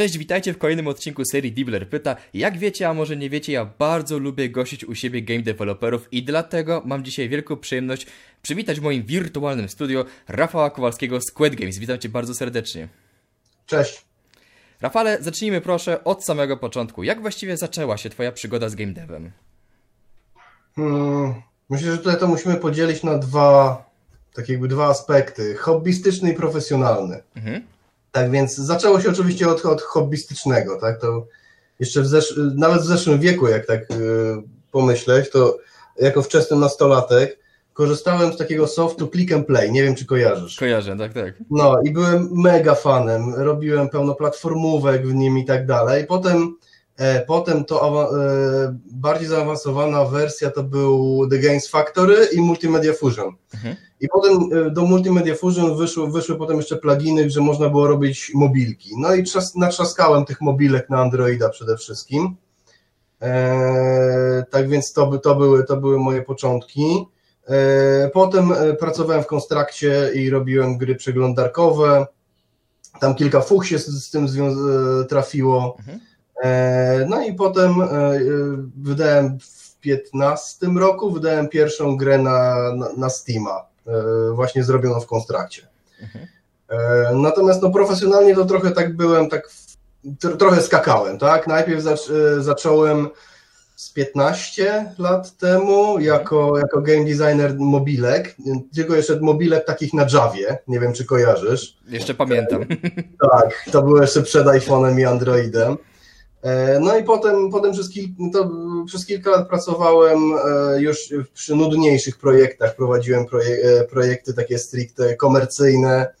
Cześć, witajcie w kolejnym odcinku serii Dibler Pyta. Jak wiecie, a może nie wiecie, ja bardzo lubię gościć u siebie game developerów i dlatego mam dzisiaj wielką przyjemność przywitać w moim wirtualnym studio Rafała Kowalskiego z Squid Games. Witam cię bardzo serdecznie. Cześć. Rafale, zacznijmy proszę od samego początku. Jak właściwie zaczęła się twoja przygoda z game devem? Hmm, myślę, że tutaj to musimy podzielić na dwa, tak jakby dwa aspekty, hobbystyczny i profesjonalny. Mhm. Tak więc zaczęło się oczywiście od, od hobbystycznego, tak, to jeszcze w zesz- nawet w zeszłym wieku, jak tak yy, pomyśleć, to jako wczesny nastolatek korzystałem z takiego softu Click and Play, nie wiem czy kojarzysz. Kojarzę, tak, tak. No i byłem mega fanem, robiłem pełno platformówek w nim i tak dalej. Potem, e, potem to e, bardziej zaawansowana wersja to był The Games Factory i Multimedia Fusion. Mhm. I potem e, do Multimedia Fusion wyszły, wyszły potem jeszcze pluginy, że można było robić mobilki. No i trzas, natrzaskałem tych mobilek na Androida przede wszystkim. E, tak więc to, to, były, to były moje początki. E, potem e, pracowałem w Konstrakcie i robiłem gry przeglądarkowe. Tam kilka fuch się z, z tym trafiło. Mhm. No i potem wydałem w 15 roku, wydałem pierwszą grę na, na, na Steama, właśnie zrobioną w Konstrakcie. Mhm. Natomiast no, profesjonalnie to trochę tak byłem, tak trochę skakałem, tak? Najpierw zacząłem z 15 lat temu jako, jako game designer mobilek, tylko jeszcze mobilek takich na Javie, nie wiem czy kojarzysz. Jeszcze pamiętam. Tak, to było jeszcze przed iPhone'em i Androidem. E, no i potem, potem przez, przez kilka lat pracowałem e, już przy nudniejszych projektach, prowadziłem projek e, projekty takie stricte komercyjne,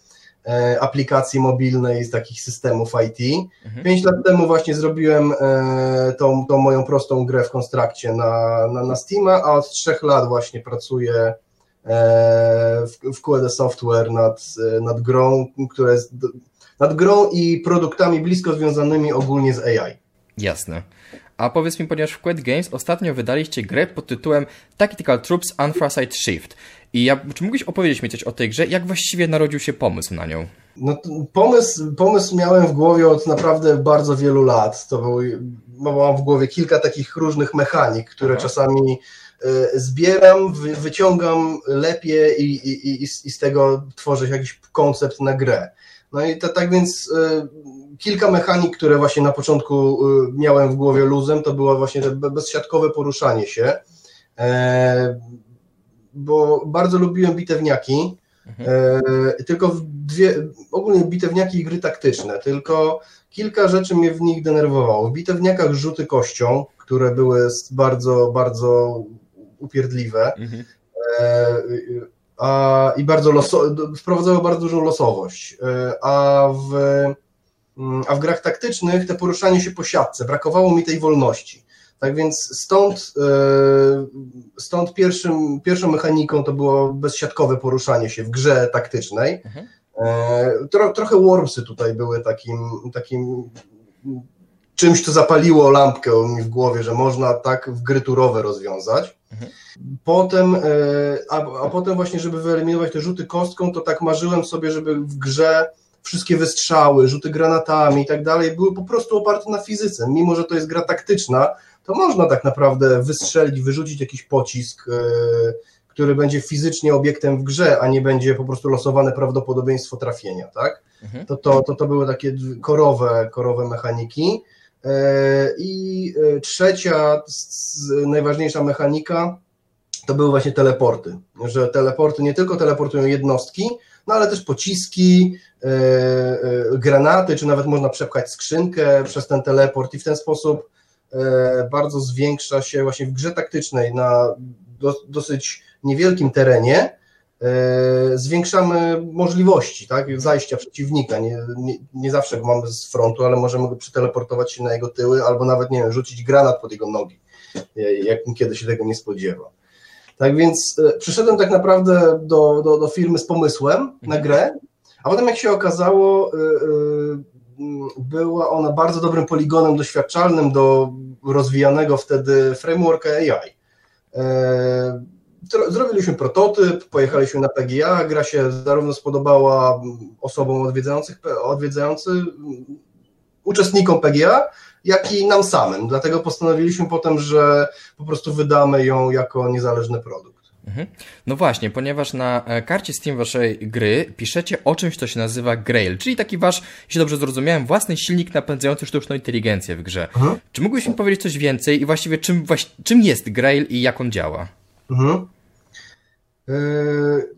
aplikacji mobilnej z takich systemów IT. Mhm. Pięć lat temu właśnie zrobiłem tą, tą moją prostą grę w konstrakcie na, na, na Steama, a od trzech lat właśnie pracuję w, w QED Software nad, nad grą, która jest nad grą i produktami blisko związanymi ogólnie z AI. Jasne. A powiedz mi, ponieważ w Quet Games ostatnio wydaliście grę pod tytułem Tactical Troops Anthracite Shift. I ja, czy mógłbyś opowiedzieć mi coś o tej grze? Jak właściwie narodził się pomysł na nią? No, pomysł, pomysł miałem w głowie od naprawdę bardzo wielu lat. To był, mam w głowie kilka takich różnych mechanik, które Aha. czasami y, zbieram, wy, wyciągam lepiej i, i, i, i, z tego tworzę jakiś koncept na grę. No i to, tak więc y, kilka mechanik, które właśnie na początku y, miałem w głowie luzem, to było właśnie to bezsiatkowe poruszanie się. E, bo bardzo lubiłem bitewniaki, mhm. e, tylko dwie, ogólnie bitewniaki i gry taktyczne, tylko kilka rzeczy mnie w nich denerwowało. W bitewniakach rzuty kością, które były bardzo, bardzo upierdliwe mhm. I bardzo loso, wprowadzały bardzo dużą losowość, e, a w, mm, a w grach taktycznych te poruszanie się po siatce, brakowało mi tej wolności. Tak więc stąd, e, stąd pierwszym, pierwszą mechaniką to było bezsiatkowe poruszanie się w grze taktycznej. Mhm. E, tro, trochę Wormsy tutaj były takim, takim czymś, co zapaliło lampkę mi w głowie, że można tak w gry turowe rozwiązać. Mhm. Potem, e, a, a potem właśnie, żeby wyeliminować te rzuty kostką, to tak marzyłem sobie, żeby w grze wszystkie wystrzały, rzuty granatami i tak dalej były po prostu oparte na fizyce. Mimo, że to jest gra taktyczna, to można tak naprawdę wystrzelić, wyrzucić jakiś pocisk, e, który będzie fizycznie obiektem w grze, a nie będzie po prostu losowane prawdopodobieństwo trafienia, tak? Mhm. To, to, to, to były takie korowe, korowe mechaniki. E, I e, trzecia, najważniejsza mechanika to były właśnie teleporty, że teleporty nie tylko teleportują jednostki, no ale też pociski, granaty, czy nawet można przepchać skrzynkę przez ten teleport i w ten sposób E, bardzo zwiększa się właśnie w grze taktycznej na dosyć niewielkim terenie, e, zwiększamy możliwości tak, zajścia przeciwnika. Nie, nie, nie, zawsze go mamy z frontu, ale możemy go przeteleportować się na jego tyły, albo nawet, nie wiem, rzucić granat pod jego nogi, e, jak kiedy się tego nie spodziewa. Tak więc przyszedłem tak naprawdę do, do, do firmy z pomysłem na grę, a potem jak się okazało, była ona bardzo dobrym poligonem doświadczalnym do rozwijanego wtedy frameworka AI. Zrobiliśmy prototyp, pojechaliśmy na PGA, gra się zarówno spodobała osobom odwiedzających, odwiedzający, uczestnikom PGA, jak i nam samym. Dlatego postanowiliśmy potem, że po prostu wydamy ją jako niezależny produkt. Mhm. No właśnie, ponieważ na e, karcie Steam waszej gry piszecie o czymś, co się nazywa Grail, czyli taki wasz, jeśli dobrze zrozumiałem, własny silnik napędzający sztuczną inteligencję w grze. Mhm. Czy mógłbyś mi powiedzieć coś więcej i właściwie czym, czym jest Grail i jak on działa? Mhm. Yy,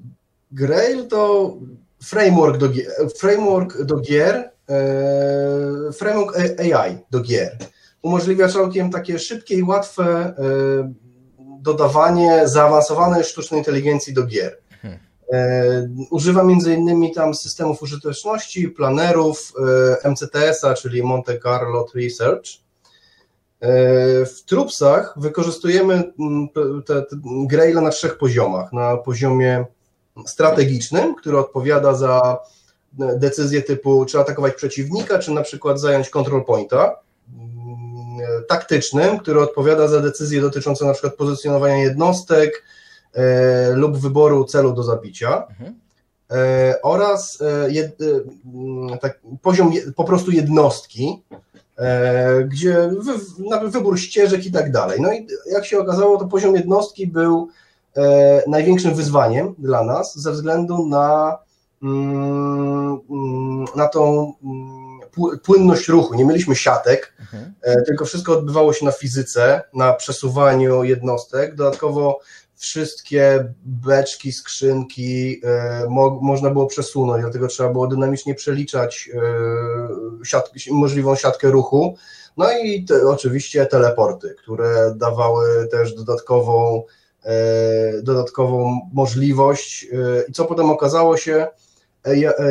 Grail to framework do, framework do gier, yy, framework AI do gier. Umożliwia całkiem takie szybkie i łatwe yy, dodawanie zaawansowanej sztucznej inteligencji do gier. Hmm. Używa między innymi tam systemów użyteczności, planerów, MCTS-a, czyli Monte Carlo Research. W Trupsach wykorzystujemy mm, te, te Graila na trzech poziomach. Na poziomie strategicznym, który odpowiada za decyzje typu czy atakować przeciwnika, czy na przykład zająć control pointa taktycznym, który odpowiada za decyzje dotyczące na przykład pozycjonowania jednostek e, lub wyboru celu do zabicia. Mhm. E, oraz e, jed, tak, poziom po prostu jednostki, gdzie wy, wybór ścieżek i tak dalej. No i jak się okazało, to poziom jednostki był największym wyzwaniem dla nas ze względu na, mm, mm, na tą mm, płynność ruchu. Nie mieliśmy siatek, mhm. E, tylko wszystko odbywało się na fizyce, na przesuwaniu jednostek. Dodatkowo wszystkie beczki, skrzynki e, mo można było przesunąć, dlatego trzeba było dynamicznie przeliczać e, siat możliwą siatkę ruchu. No i te, oczywiście teleporty, które dawały też dodatkową, dodatkową możliwość. I co potem okazało się, E,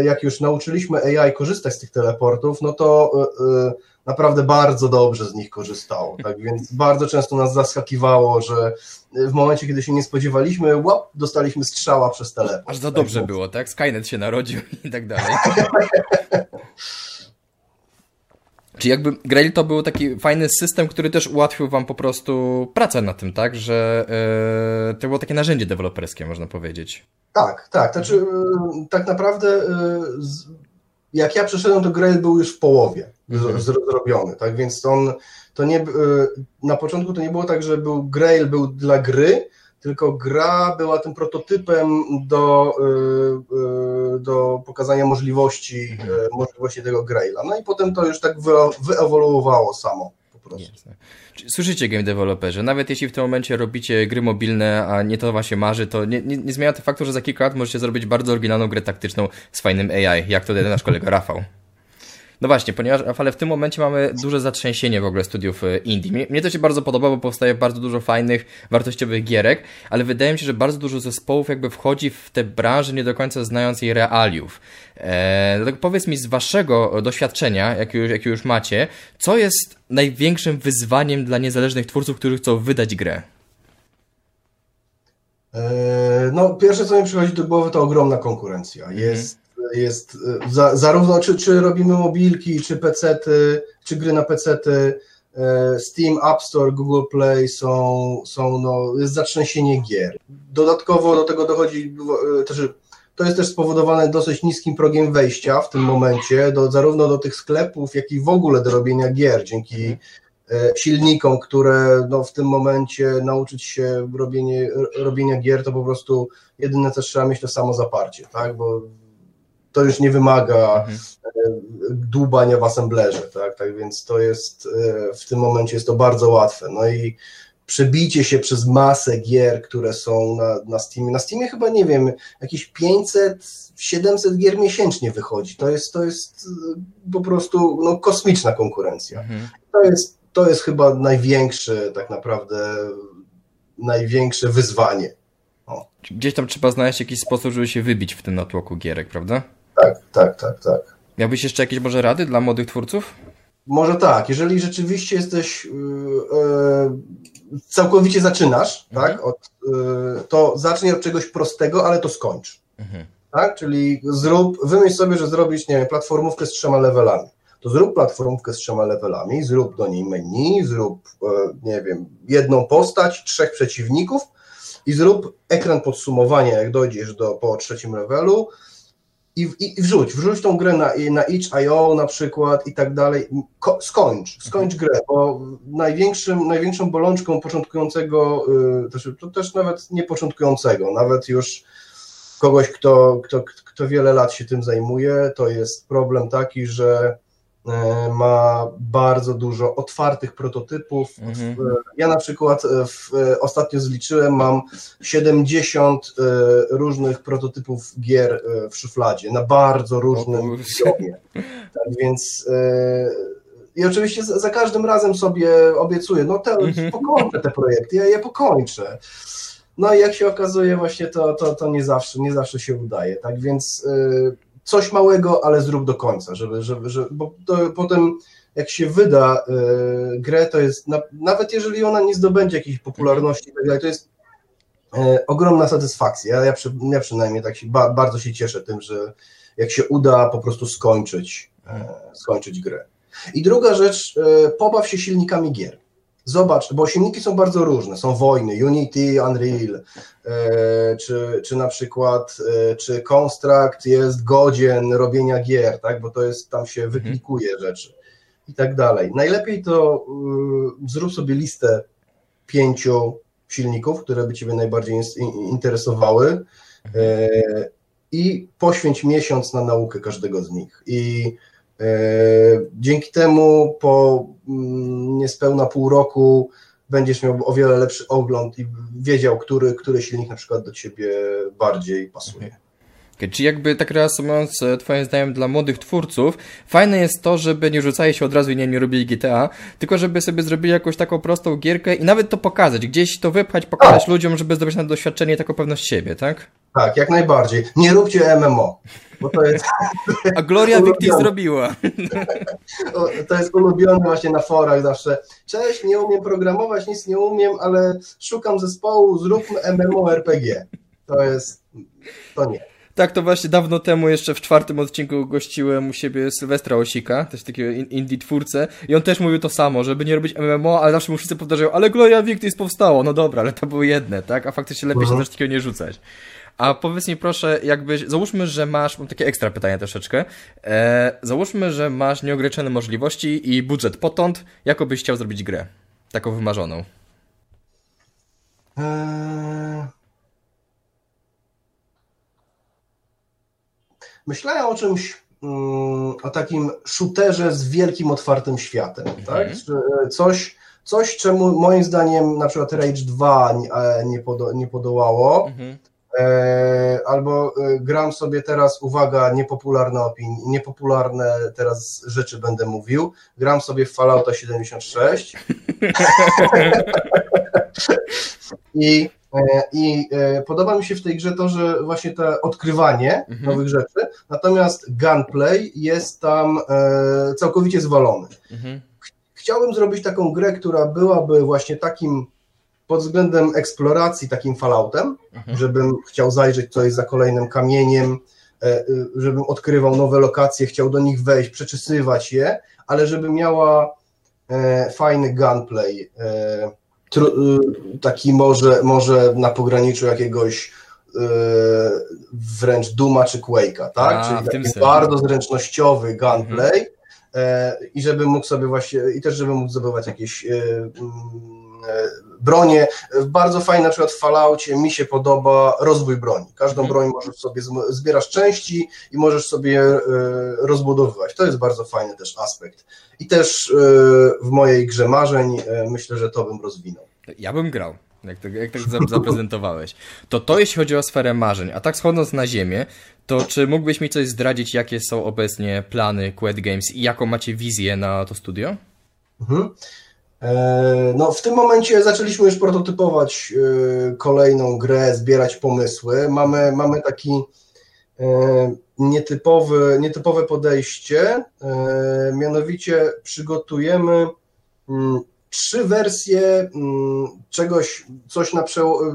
jak już nauczyliśmy AI korzystać z tych teleportów, no to e, e, naprawdę bardzo dobrze z nich korzystało. Tak więc bardzo często nas zaskakiwało, że w momencie, kiedy się nie spodziewaliśmy, łap, dostaliśmy strzała przez teleport. Aż za dobrze tak, było, tak? Skynet się narodził i tak dalej. Czy jakby Grail to był taki fajny system, który też ułatwił wam po prostu pracę na tym, tak? Że yy, to było takie narzędzie deweloperskie, można powiedzieć. Tak, tak. Znaczy, yy, tak naprawdę yy, z, jak ja przeszedłem, to Grail był już w połowie mhm. zrobiony, tak? Więc on to nie na początku to nie było tak, że był Grail był dla gry, tylko gra była tym prototypem do, y, y, do pokazania możliwości, mhm. Y, możliwości tego Graila. No i potem to już tak wyewoluowało samo. Słyszycie game developerzy, nawet jeśli w tym momencie robicie gry mobilne, a nie to właśnie marzy, to nie, nie, nie zmienia to faktu, że za kilka lat możecie zrobić bardzo oryginalną grę taktyczną z fajnym AI, jak to nasz kolega Rafał. No właśnie, ponieważ ale w tym momencie mamy duże zatrzęsienie w ogóle studiów e, indie. Mnie to się bardzo podoba, bo powstaje bardzo dużo fajnych, wartościowych gierek, ale wydaje mi się, że bardzo dużo zespołów jakby wchodzi w tę branżę nie do końca znając jej realiów. Eee, dlatego powiedz mi z waszego doświadczenia, jakie już, jak już macie, co jest największym wyzwaniem dla niezależnych twórców, którzy chcą wydać grę? Eee, no, pierwsze co mi przychodzi do głowy to ogromna konkurencja. Jest jest e, za, zarówno czy, czy robimy mobilki, czy pecety, czy gry na pecety, e, Steam, App Store, Google Play są, są no, jest zatrzęsienie gier. Dodatkowo do tego dochodzi e, też to jest też spowodowane dosyć niskim progiem wejścia w tym momencie, do, zarówno do tych sklepów, jak i w ogóle do robienia gier, dzięki silnikom, które no, w tym momencie nauczyć się robienie, robienia gier, to po prostu jedyne co trzeba mieć to samo zaparcie, tak? bo to już nie wymaga mhm. E, dłubania w assemblerze, tak? tak więc to jest e, w tym momencie jest to bardzo łatwe. No i przebicie się przez masę gier, które są na, na Steamie. Na Steamie chyba nie wiem, jakieś 500, 700 gier miesięcznie wychodzi. To jest, to jest e, po prostu no, kosmiczna konkurencja. Mhm. To, jest, to jest chyba największe, tak naprawdę, największe wyzwanie. O. Gdzieś tam trzeba znaleźć jakiś sposób, żeby się wybić w tym natłoku gierek, prawda? Tak, tak, tak, tak. Miałbyś jeszcze jakieś może rady dla młodych twórców? Może tak, jeżeli rzeczywiście jesteś yy, całkowicie zaczynasz, mhm. tak, od, yy, to zacznij od czegoś prostego, ale to skończ. Mhm. Tak? Czyli zrób, wymyśl sobie, że zrobisz, nie wiem, platformówkę z trzema levelami. To zrób platformówkę z trzema levelami, zrób do niej menu, zrób, e, nie wiem, jedną postać, trzech przeciwników i zrób ekran podsumowania, jak dojdziesz do, po trzecim levelu, i, i wrzuć, wrzuć tą grę na, na itch.io na przykład i tak dalej, Ko, skończ, skończ grę, bo największym, największą bolączką początkującego, y, to też nawet nie początkującego, nawet już kogoś, kto, kto, kto wiele lat się tym zajmuje, to jest problem taki, że ma bardzo dużo otwartych prototypów. Mhm. Ja na przykład e, w, e, ostatnio zliczyłem, mam 70 różnych prototypów gier w szufladzie na bardzo różnym poziomie. Tak więc i oczywiście za, każdym razem sobie obiecuję, no te, mhm. pokończę te projekty, ja je pokończę. No i jak się okazuje, właśnie to, to, to nie, zawsze, nie zawsze się udaje. Tak więc coś małego, ale zrób do końca, żeby, żeby, żeby bo to potem jak się wyda y, grę, to jest, na, nawet jeżeli ona nie zdobędzie jakiejś popularności, to jest y, ogromna satysfakcja. Ja, ja, przy, ja przynajmniej tak się, ba, bardzo się cieszę tym, że jak się uda po prostu skończyć, y, skończyć grę. I druga rzecz, pobaw się silnikami gier. Zobacz, bo silniki są bardzo różne. Są wojny, Unity, Unreal, e, czy, czy na przykład, e, czy Construct jest godzien robienia gier, tak? bo to jest, tam się mhm. wyklikuje rzeczy i tak dalej. Najlepiej to y, zrób sobie listę pięciu silników, które by Ciebie najbardziej interesowały e, i poświęć miesiąc na naukę każdego z nich. I Dzięki temu po mm, niespełna pół roku będziesz miał o wiele lepszy ogląd i wiedział, który, który silnik na przykład do ciebie bardziej pasuje. Okay, czy jakby tak reasumując e, twoim zdaniem dla młodych twórców, fajne jest to, żeby nie rzucali się od razu i nie, nie robili GTA, tylko żeby sobie zrobili jakąś taką prostą gierkę i nawet to pokazać, gdzieś to wypchać, pokazać A. ludziom, żeby zdobyć na doświadczenie i taką pewność siebie, tak? Tak, jak najbardziej. Nie róbcie MMO. Bo to jest, A Gloria Victis zrobiła. To jest ulubione właśnie na forach zawsze. Cześć, nie umiem programować, nic nie umiem, ale szukam zespołu, zróbmy MMORPG. To jest, to nie. Tak, to właśnie dawno temu, jeszcze w czwartym odcinku gościłem u siebie Sylwestra Osika, też takiego indie twórcę i on też mówił to samo, żeby nie robić MMO, ale zawsze mu wszyscy powtarzają, ale Gloria Victis powstało, no dobra, ale to były jedne, tak? A faktycznie lepiej uh -huh. się mhm. też takiego nie rzucać. A powiedz mi proszę, jakbyś, załóżmy, że masz, mam takie ekstra pytanie troszeczkę, e, załóżmy, że masz nieograniczone możliwości i budżet potąd, jaką byś chciał zrobić grę? Taką wymarzoną. Eee... Myślałem o czymś, mm, o takim shooterze z wielkim otwartym światem, tak? mhm. tak? Coś, coś, czemu moim zdaniem na przykład Rage 2 nie, nie, podo, nie podołało. Mhm. E, albo e, gram sobie teraz, uwaga, niepopularne opinie, niepopularne teraz rzeczy będę mówił, gram sobie w Fallouta 76 i, e, i podoba mi się w tej grze to, że właśnie to odkrywanie mhm. nowych rzeczy, natomiast gunplay jest tam całkowicie zwalony. Mhm. Chciałbym zrobić taką grę, która byłaby właśnie takim pod względem eksploracji takim falloutem, mhm. żebym chciał zajrzeć coś za kolejnym kamieniem, e, e, żebym odkrywał nowe lokacje, chciał do nich wejść, przeczysywać je, ale żeby miała e, fajny gunplay, taki może, może na pograniczu jakiegoś wręcz Duma czy Quake'a, tak? A, Czyli taki bardzo zręcznościowy gunplay mhm. i żeby mógł sobie właśnie, i też żeby mógł zdobywać jakieś bronie. Bardzo fajnie na przykład w Falloutie mi się podoba rozwój broni. Każdą mhm. broń możesz sobie, zbierasz części i możesz sobie e, rozbudowywać. To jest bardzo fajny też aspekt. I też e, w mojej grze marzeń e, myślę, że to bym rozwinął. Ja bym grał. Jak tak, jak tak zaprezentowałeś. To to jeśli chodzi o sferę marzeń. A tak schodząc na ziemię, to czy mógłbyś mi coś zdradzić, jakie są obecnie plany Quet Games i jaką macie wizję na to studio? Mhm. E, no, w tym momencie zaczęliśmy już prototypować e, kolejną grę, zbierać pomysły. Mamy, mamy taki e, nietypowy, nietypowe podejście, mianowicie przygotujemy mm, trzy wersje mm, czegoś, coś, na,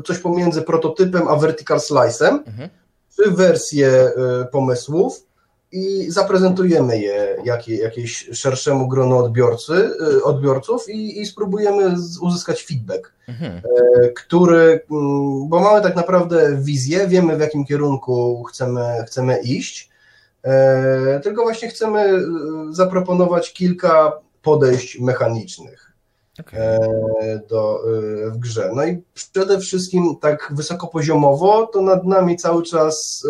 coś pomiędzy prototypem a vertical slice'em, mhm. trzy wersje pomysłów, i zaprezentujemy je jakie, jakieś szerszemu gronu odbiorcy, y, odbiorców i, i spróbujemy uzyskać feedback, mhm. E, który, mm, bo mamy tak naprawdę wizję, wiemy w jakim kierunku chcemy, chcemy iść, e, tylko właśnie chcemy e, zaproponować kilka podejść mechanicznych Okay. e, do, e, w grze. No i przede wszystkim tak wysokopoziomowo to nad nami cały czas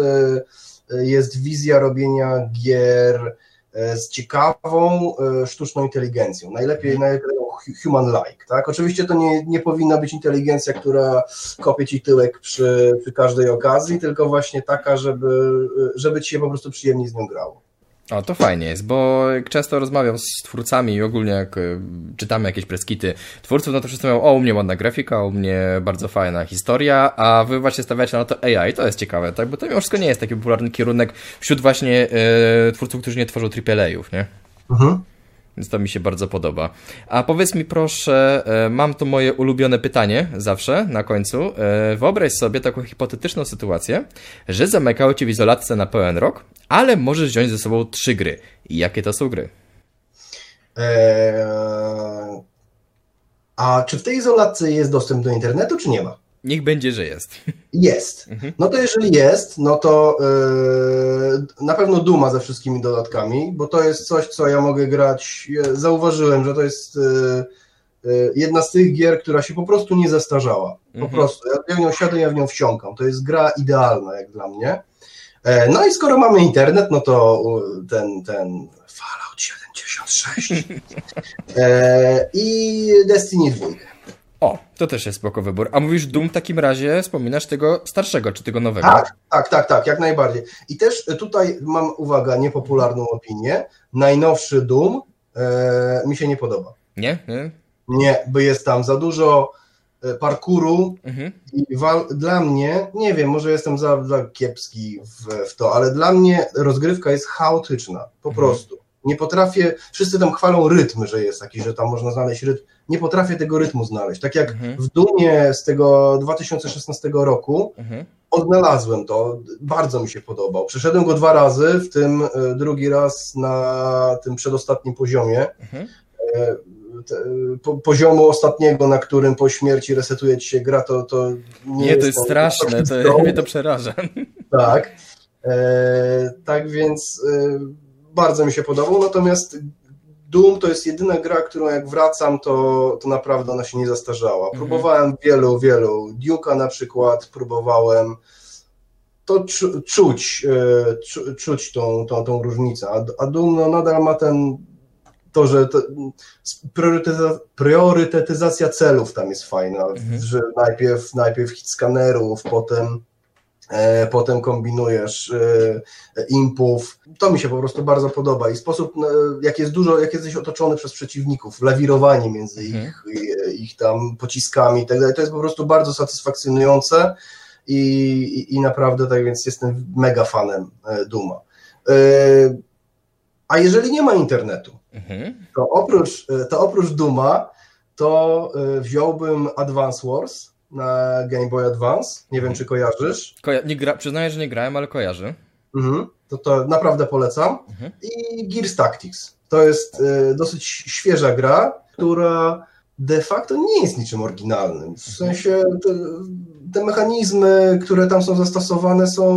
jest wizja robienia gier e, z ciekawą e, sztuczną inteligencją. Najlepiej, najlepiej hu- human-like. Tak? Oczywiście to nie, nie powinna być inteligencja, która kopie ci tyłek przy, przy każdej okazji, tylko właśnie taka, żeby, żeby ci się po prostu przyjemnie z nią grało. O, to fajnie jest, bo często rozmawiam z twórcami i ogólnie jak y, czytamy jakieś preskity twórców, no to wszyscy mówią, o, u mnie ładna grafika, u mnie bardzo fajna historia, a wy właśnie stawiacie na to AI, to jest ciekawe, tak? Bo to mimo wszystko nie jest taki popularny kierunek wśród właśnie y, twórców, którzy nie tworzą AAA-ów, nie? Mhm. Więc to mi się bardzo podoba. A powiedz mi proszę, e, mam to moje ulubione pytanie zawsze na końcu. E, Wyobraź sobie taką hipotetyczną sytuację, że zamykają cię w izolatce na pełen rok, ale możesz wziąć ze sobą trzy gry. Jakie to są gry? Eee, a czy w tej izolatce jest dostęp do internetu, czy nie ma? Niech będzie, że jest. Jest. Mhm. No to jeżeli jest, no to e, na pewno duma ze wszystkimi dodatkami, bo to jest coś, co ja mogę grać. Zauważyłem, że to jest e, e, jedna z tych gier, która się po prostu nie zestarzała. Po Mhm. prostu. Ja w nią siadę, ja w nią wsiąkam. To jest gra idealna jak dla mnie. E, no i skoro mamy internet, no to ten, ten Fallout 76 e, i Destiny 2. O, to też jest spoko wybór. A mówisz Doom w takim razie, wspominasz tego starszego, czy tego nowego? Tak, tak, tak, tak, jak najbardziej. I też tutaj mam, uwaga, niepopularną opinię. Najnowszy Doom e, mi się nie podoba. Nie? Nie? Nie, bo jest tam za dużo e, parkuru Mhm. i wal, dla mnie, nie wiem, może jestem za, za kiepski w, w to, ale dla mnie rozgrywka jest chaotyczna, po Mhm. prostu. Nie potrafię, wszyscy tam chwalą rytm, że jest taki, że tam można znaleźć rytm. Nie potrafię tego rytmu znaleźć. Tak jak Mhm. w Dumie z tego 2016 roku, Mhm. odnalazłem to, bardzo mi się podobał. Przeszedłem go dwa razy, w tym e, drugi raz na tym przedostatnim poziomie. Mhm. E, te, po, poziomu ostatniego, na którym po śmierci resetuje ci się gra, to, to nie, Nie, to jest straszne, to mnie to przeraża. Tak. E, tak więc e, bardzo mi się podobał, natomiast Doom to jest jedyna gra, którą jak wracam, to, to naprawdę ona się nie zastarzała. Mhm. Próbowałem wielu, wielu. Duke'a na przykład próbowałem. To czu, czuć, e, czu, czuć tą, tą, tą różnicę. A, a Doom no, nadal ma ten to, że to, priorytetyzacja celów tam jest fajna, Mhm. że najpierw, najpierw hit skanerów, potem potem kombinujesz e, impów. To mi się po prostu bardzo podoba i sposób, e, jak jest dużo, jak jesteś otoczony przez przeciwników, lawirowanie między Mhm. ich, ich, tam pociskami i tak dalej, to jest po prostu bardzo satysfakcjonujące i, i, i naprawdę tak więc jestem mega fanem e, Duma. E, a jeżeli nie ma internetu, Mhm. to oprócz, to oprócz Duma, to e, wziąłbym Advance Wars na Game Boy Advance. Nie wiem, czy kojarzysz. Koja- nie gra- przyznaję, że nie grałem, ale kojarzę. Mhm. To, to naprawdę polecam. Mhm. I Gears Tactics. To jest e, dosyć świeża gra, która de facto nie jest niczym oryginalnym. W sensie te, te mechanizmy, które tam są zastosowane, są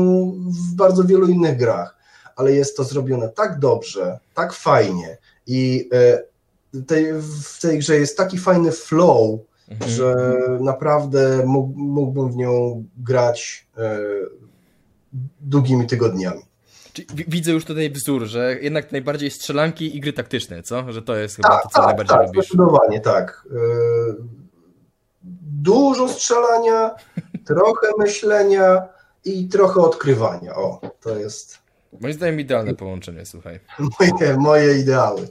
w bardzo wielu innych grach, ale jest to zrobione tak dobrze, tak fajnie i e, tej, w tej grze jest taki fajny flow, Mhm. że naprawdę mógł, mógłbym w nią grać e, długimi tygodniami. Widzę już tutaj wzór, że jednak najbardziej strzelanki i gry taktyczne, co? Że to jest chyba Tak, to, co tak, najbardziej tak, lubisz. zdecydowanie tak. E, Dużo strzelania, trochę myślenia i trochę odkrywania. O, to jest Moim zdaniem idealne połączenie, słuchaj. moje, moje ideały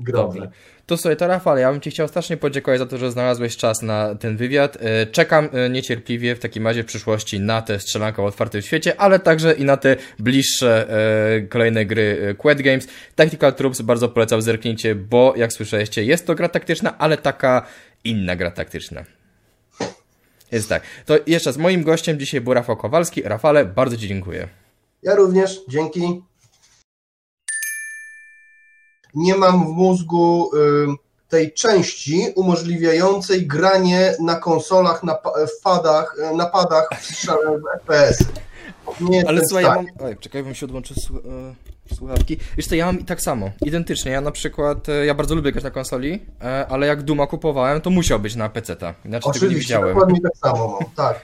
growe. Dobrze. To słuchaj, to Rafał, ja bym Ci chciał strasznie podziękować za to, że znalazłeś czas na ten wywiad. E, Czekam e, niecierpliwie w takim razie w przyszłości na tę strzelankę o otwartym świecie, ale także i na te bliższe e, kolejne gry Quad Games. Tactical Troops bardzo polecam zerknijcie, bo jak słyszeliście, jest to gra taktyczna, ale taka inna gra taktyczna. Jest tak. To jeszcze raz, moim gościem dzisiaj był Rafał Kowalski. Rafale, bardzo Ci dziękuję. Ja również, dzięki. Nie mam w mózgu tej części umożliwiającej granie na konsolach, na padach, y, na padach w, FPS. Nie Ale słuchaj, ja stanie. mam... Oj, czekaj, bym się odłączył... e, Słuchawki. Wiesz co, ja mam i tak samo, identycznie. Ja na przykład, e, ja bardzo lubię grać na konsoli, e, ale jak Duma kupowałem, to musiał być na PC-ta. Inaczej tego nie Oczywiście, widziałem. dokładnie tak samo mam, tak.